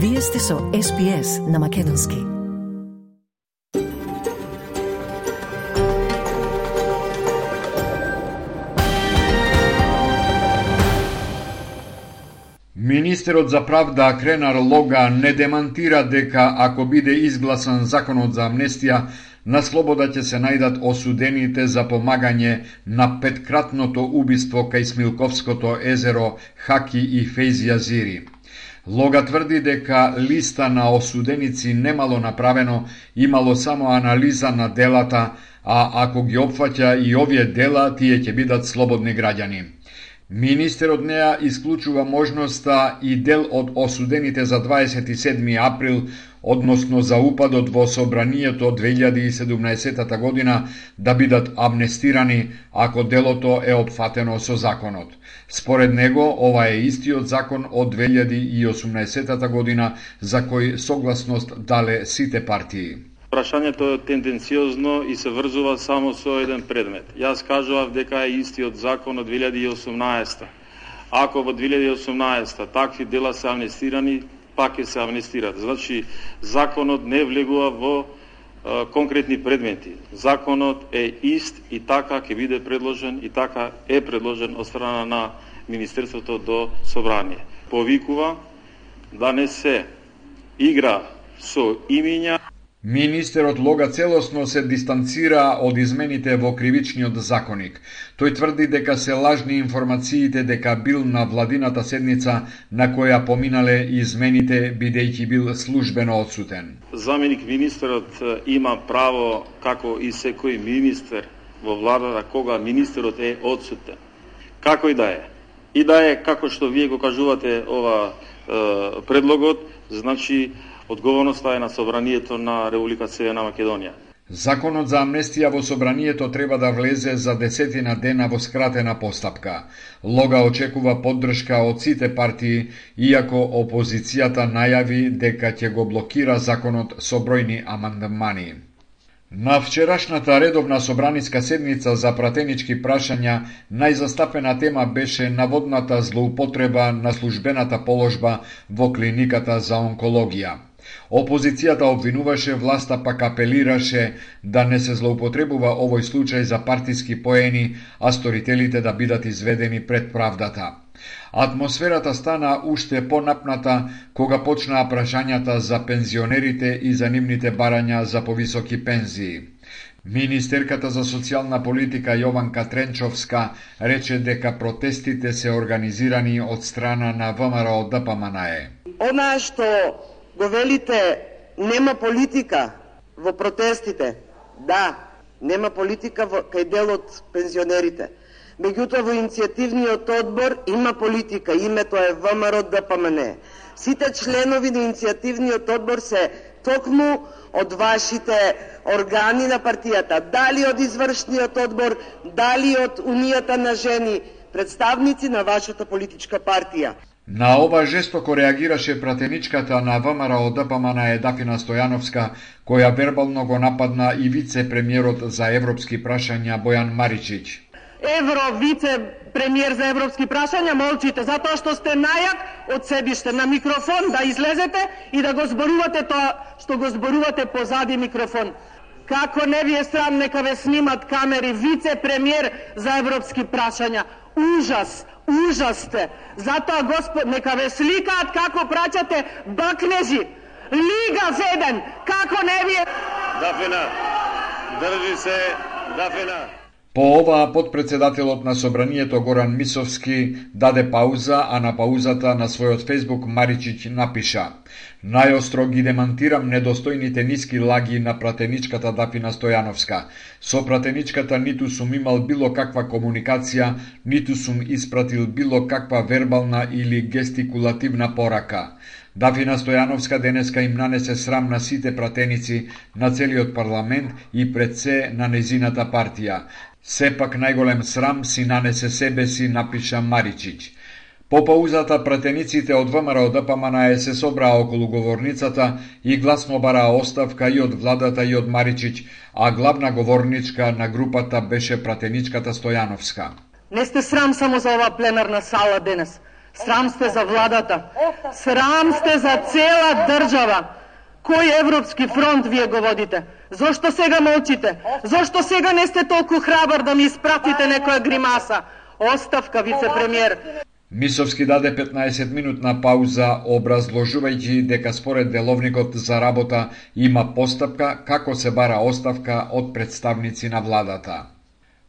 Вие сте со SPS на Македонски. Министерот за правда Кренар Лога не демантира дека ако биде изгласан законот за амнестија, на слобода ќе се најдат осудените за помагање на петкратното убиство кај Смилковското езеро Хаки и Фейзија Зири. Лога тврди дека листа на осуденици немало направено, имало само анализа на делата, а ако ги опфаќа и овие дела, тие ќе бидат слободни граѓани. Министерот неа исклучува можноста и дел од осудените за 27 април, односно за упадот во собранието 2017 година, да бидат амнестирани ако делото е опфатено со законот. Според него, ова е истиот закон од 2018 година за кој согласност дале сите партии. Прашањето е тенденциозно и се врзува само со еден предмет. Јас кажував дека е истиот закон од 2018. Ако во 2018 такви дела се амнестирани, пак ќе се амнестират. Значи, законот не влегува во е, конкретни предмети. Законот е ист и така ќе биде предложен и така е предложен од страна на Министерството до Собрание. Повикува да не се игра со имиња Министерот Лога целосно се дистанцира од измените во кривичниот законик. Тој тврди дека се лажни информациите дека бил на владината седница на која поминале измените бидејќи бил службено одсутен. Заменик министерот има право како и секој министер во владата кога министерот е одсутен. Како и да е. И да е како што вие го кажувате ова е, предлогот, значи одговорноста е на Собранието на Република Северна Македонија. Законот за амнестија во Собранието треба да влезе за десетина дена во скратена постапка. Лога очекува поддршка од сите партии, иако опозицијата најави дека ќе го блокира законот со бројни амандмани. На вчерашната редовна собраниска седница за пратенички прашања, најзастапена тема беше наводната злоупотреба на службената положба во клиниката за онкологија. Опозицијата обвинуваше, власта пак апелираше да не се злоупотребува овој случај за партиски поени, а сторителите да бидат изведени пред правдата. Атмосферата стана уште понапната кога почнаа прашањата за пензионерите и за нивните барања за повисоки пензии. Министерката за социјална политика Јованка Тренчовска рече дека протестите се организирани од страна на ВМРО ДПМНЕ. Она што го велите нема политика во протестите. Да, нема политика во, кај дел од пензионерите. Меѓутоа во иницијативниот одбор има политика, името е ВМРО ДПМН. Сите членови на иницијативниот одбор се токму од вашите органи на партијата, дали од извршниот одбор, дали од Унијата на жени, представници на вашата политичка партија. На ова жестоко реагираше пратеничката на ВМРО ДПМН Едафина Стојановска, која вербално го нападна и вице-премиерот за европски прашања Бојан Маричиќ. Евро вице-премиер за европски прашања молчите затоа што сте најак од себиште на микрофон да излезете и да го зборувате тоа што го зборувате позади микрофон. Како не ви е срам, нека ве снимат камери, вице-премиер за европски прашања. Ужас, ужас сте. Затоа, Господ, нека ве сликаат како праќате бакнежи. Лига Феден, како не ви е... Дафина, држи се, Дафина. По ова, подпредседателот на Собранието Горан Мисовски даде пауза, а на паузата на својот Фейсбук Маричиќ напиша Најостро ги демантирам недостојните ниски лаги на пратеничката Дафина Стојановска. Со пратеничката ниту сум имал било каква комуникација, ниту сум испратил било каква вербална или гестикулативна порака. Дафина Стојановска денеска им нанесе срам на сите пратеници, на целиот парламент и пред се на незината партија. Сепак најголем срам си нанесе себе си, напиша Маричич. По паузата пратениците од ВМРО ДПМН се собраа околу говорницата и гласно бараа оставка и од владата и од Маричич, а главна говорничка на групата беше пратеничката Стојановска. Не сте срам само за оваа пленарна сала денес. Срам сте за владата. Срам сте за цела држава. Кој Европски фронт вие го водите? Зошто сега молчите? Зошто сега не сте толку храбар да ми испратите некоја гримаса? Оставка, вице-премиер. Мисовски даде 15 минутна пауза образложувајќи дека според деловникот за работа има постапка како се бара оставка од представници на владата.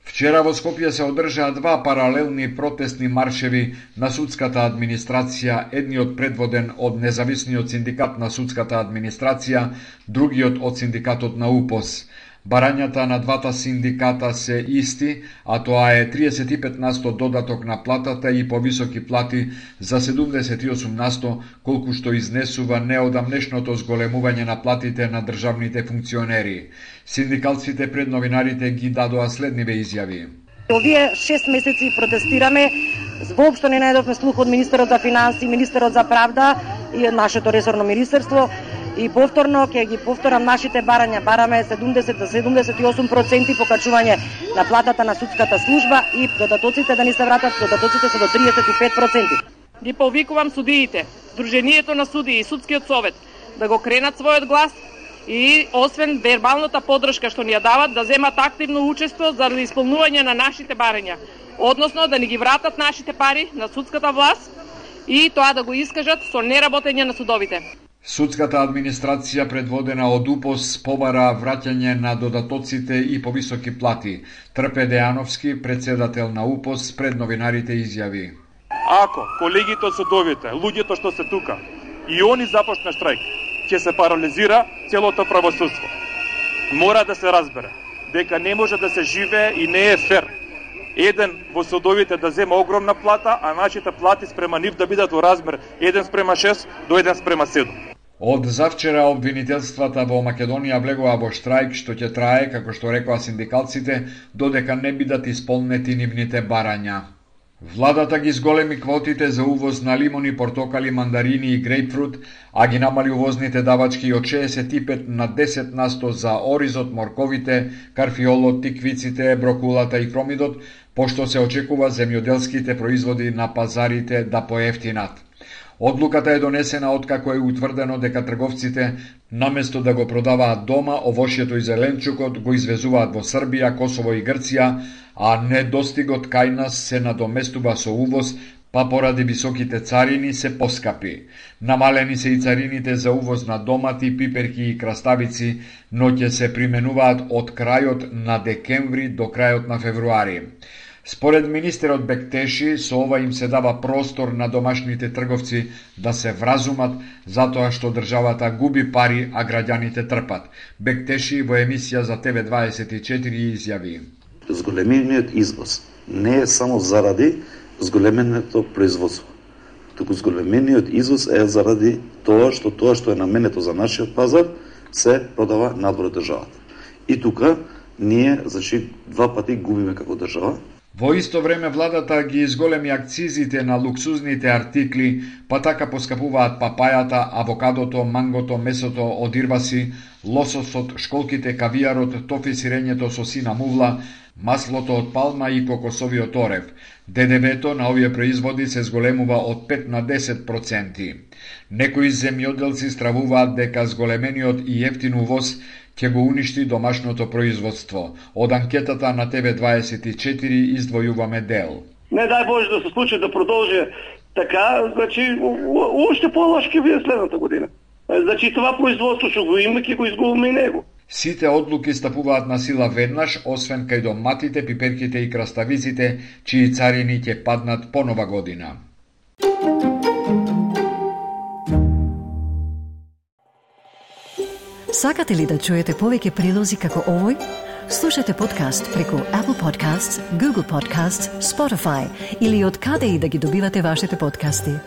Вчера во Скопје се одржаа два паралелни протестни маршеви на судската администрација, едниот предводен од независниот синдикат на судската администрација, другиот од синдикатот на УПОС. Барањата на двата синдиката се исти, а тоа е 35 насто додаток на платата и повисоки плати за 78 насто, колку што изнесува неодамнешното зголемување на платите на државните функционери. Синдикалците пред новинарите ги дадоа следниве изјави. Овие 6 месеци протестираме, воопшто не најдовме слух од министерот за финанси, министерот за правда и нашето ресорно министерство и повторно ќе ги повторам нашите барања. Бараме 70 78% покачување на платата на судската служба и додатоците да ни се вратат, додатоците се до 35%. Ги повикувам судиите, Друженијето на судии и Судскиот совет да го кренат својот глас и освен вербалната подршка што ни ја дават, да земат активно учество за исполнување на нашите барања, односно да ни ги вратат нашите пари на судската власт и тоа да го искажат со неработење на судовите. Судската администрација предводена од УПОС побара враќање на додатоците и повисоки плати. Трпе Дејановски, председател на УПОС, пред новинарите изјави. Ако колегите од судовите, луѓето што се тука, и они започне штрајк, ќе се парализира целото правосудство. Мора да се разбере дека не може да се живее и не е фер еден во судовите да зема огромна плата, а нашите плати спрема нив да бидат во размер 1 спрема 6 до 1 спрема 7. Од завчера обвинителствата во Македонија влегува во штрајк што ќе трае, како што рекоа синдикалците, додека не бидат исполнети нивните барања. Владата ги зголеми квотите за увоз на лимони, портокали, мандарини и грейпфрут, а ги намали увозните давачки од 65 на 10 насто за оризот, морковите, карфиолот, тиквиците, брокулата и кромидот, пошто се очекува земјоделските производи на пазарите да поевтинат. Одлуката е донесена откако е утврдено дека трговците наместо да го продаваат дома, овошјето и зеленчукот го извезуваат во Србија, Косово и Грција, а недостигот кај нас се надоместува со увоз, па поради високите царини се поскапи. Намалени се и царините за увоз на домати, пиперки и краставици, но ќе се применуваат од крајот на декември до крајот на февруари. Според министерот Бектеши, со ова им се дава простор на домашните трговци да се вразумат затоа што државата губи пари, а граѓаните трпат. Бектеши во емисија за ТВ24 изјави. Зголемениот извоз не е само заради зголеменото производство, туку зголемениот извоз е заради тоа што тоа што е наменето за нашиот пазар се продава надвор од државата. И тука ние, значи, два пати губиме како држава, Во исто време владата ги изголеми акцизите на луксузните артикли, па така поскапуваат папајата, авокадото, мангото, месото од ирваси, лососот, школките, кавијарот, тофи сирењето со сина мувла, маслото од палма и кокосовиот орев. ДДВ-то на овие производи се зголемува од 5 на 10%. Некои земјоделци стравуваат дека зголемениот и ефтин увоз ќе го уништи домашното производство. Од анкетата на ТВ24 издвојуваме дел. Не дај Боже да се случи да продолжи така, значи уште полош ќе биде следната година. Значи това производство што го има ќе го изгубиме и него. Сите одлуки стапуваат на сила веднаш, освен кај доматите, пиперките и краставиците, чии царини ќе паднат по нова година. Сакате ли да чуете повеќе прилози како овој? Слушате подкаст преку Apple Podcasts, Google Podcasts, Spotify или од каде и да ги добивате вашите подкасти.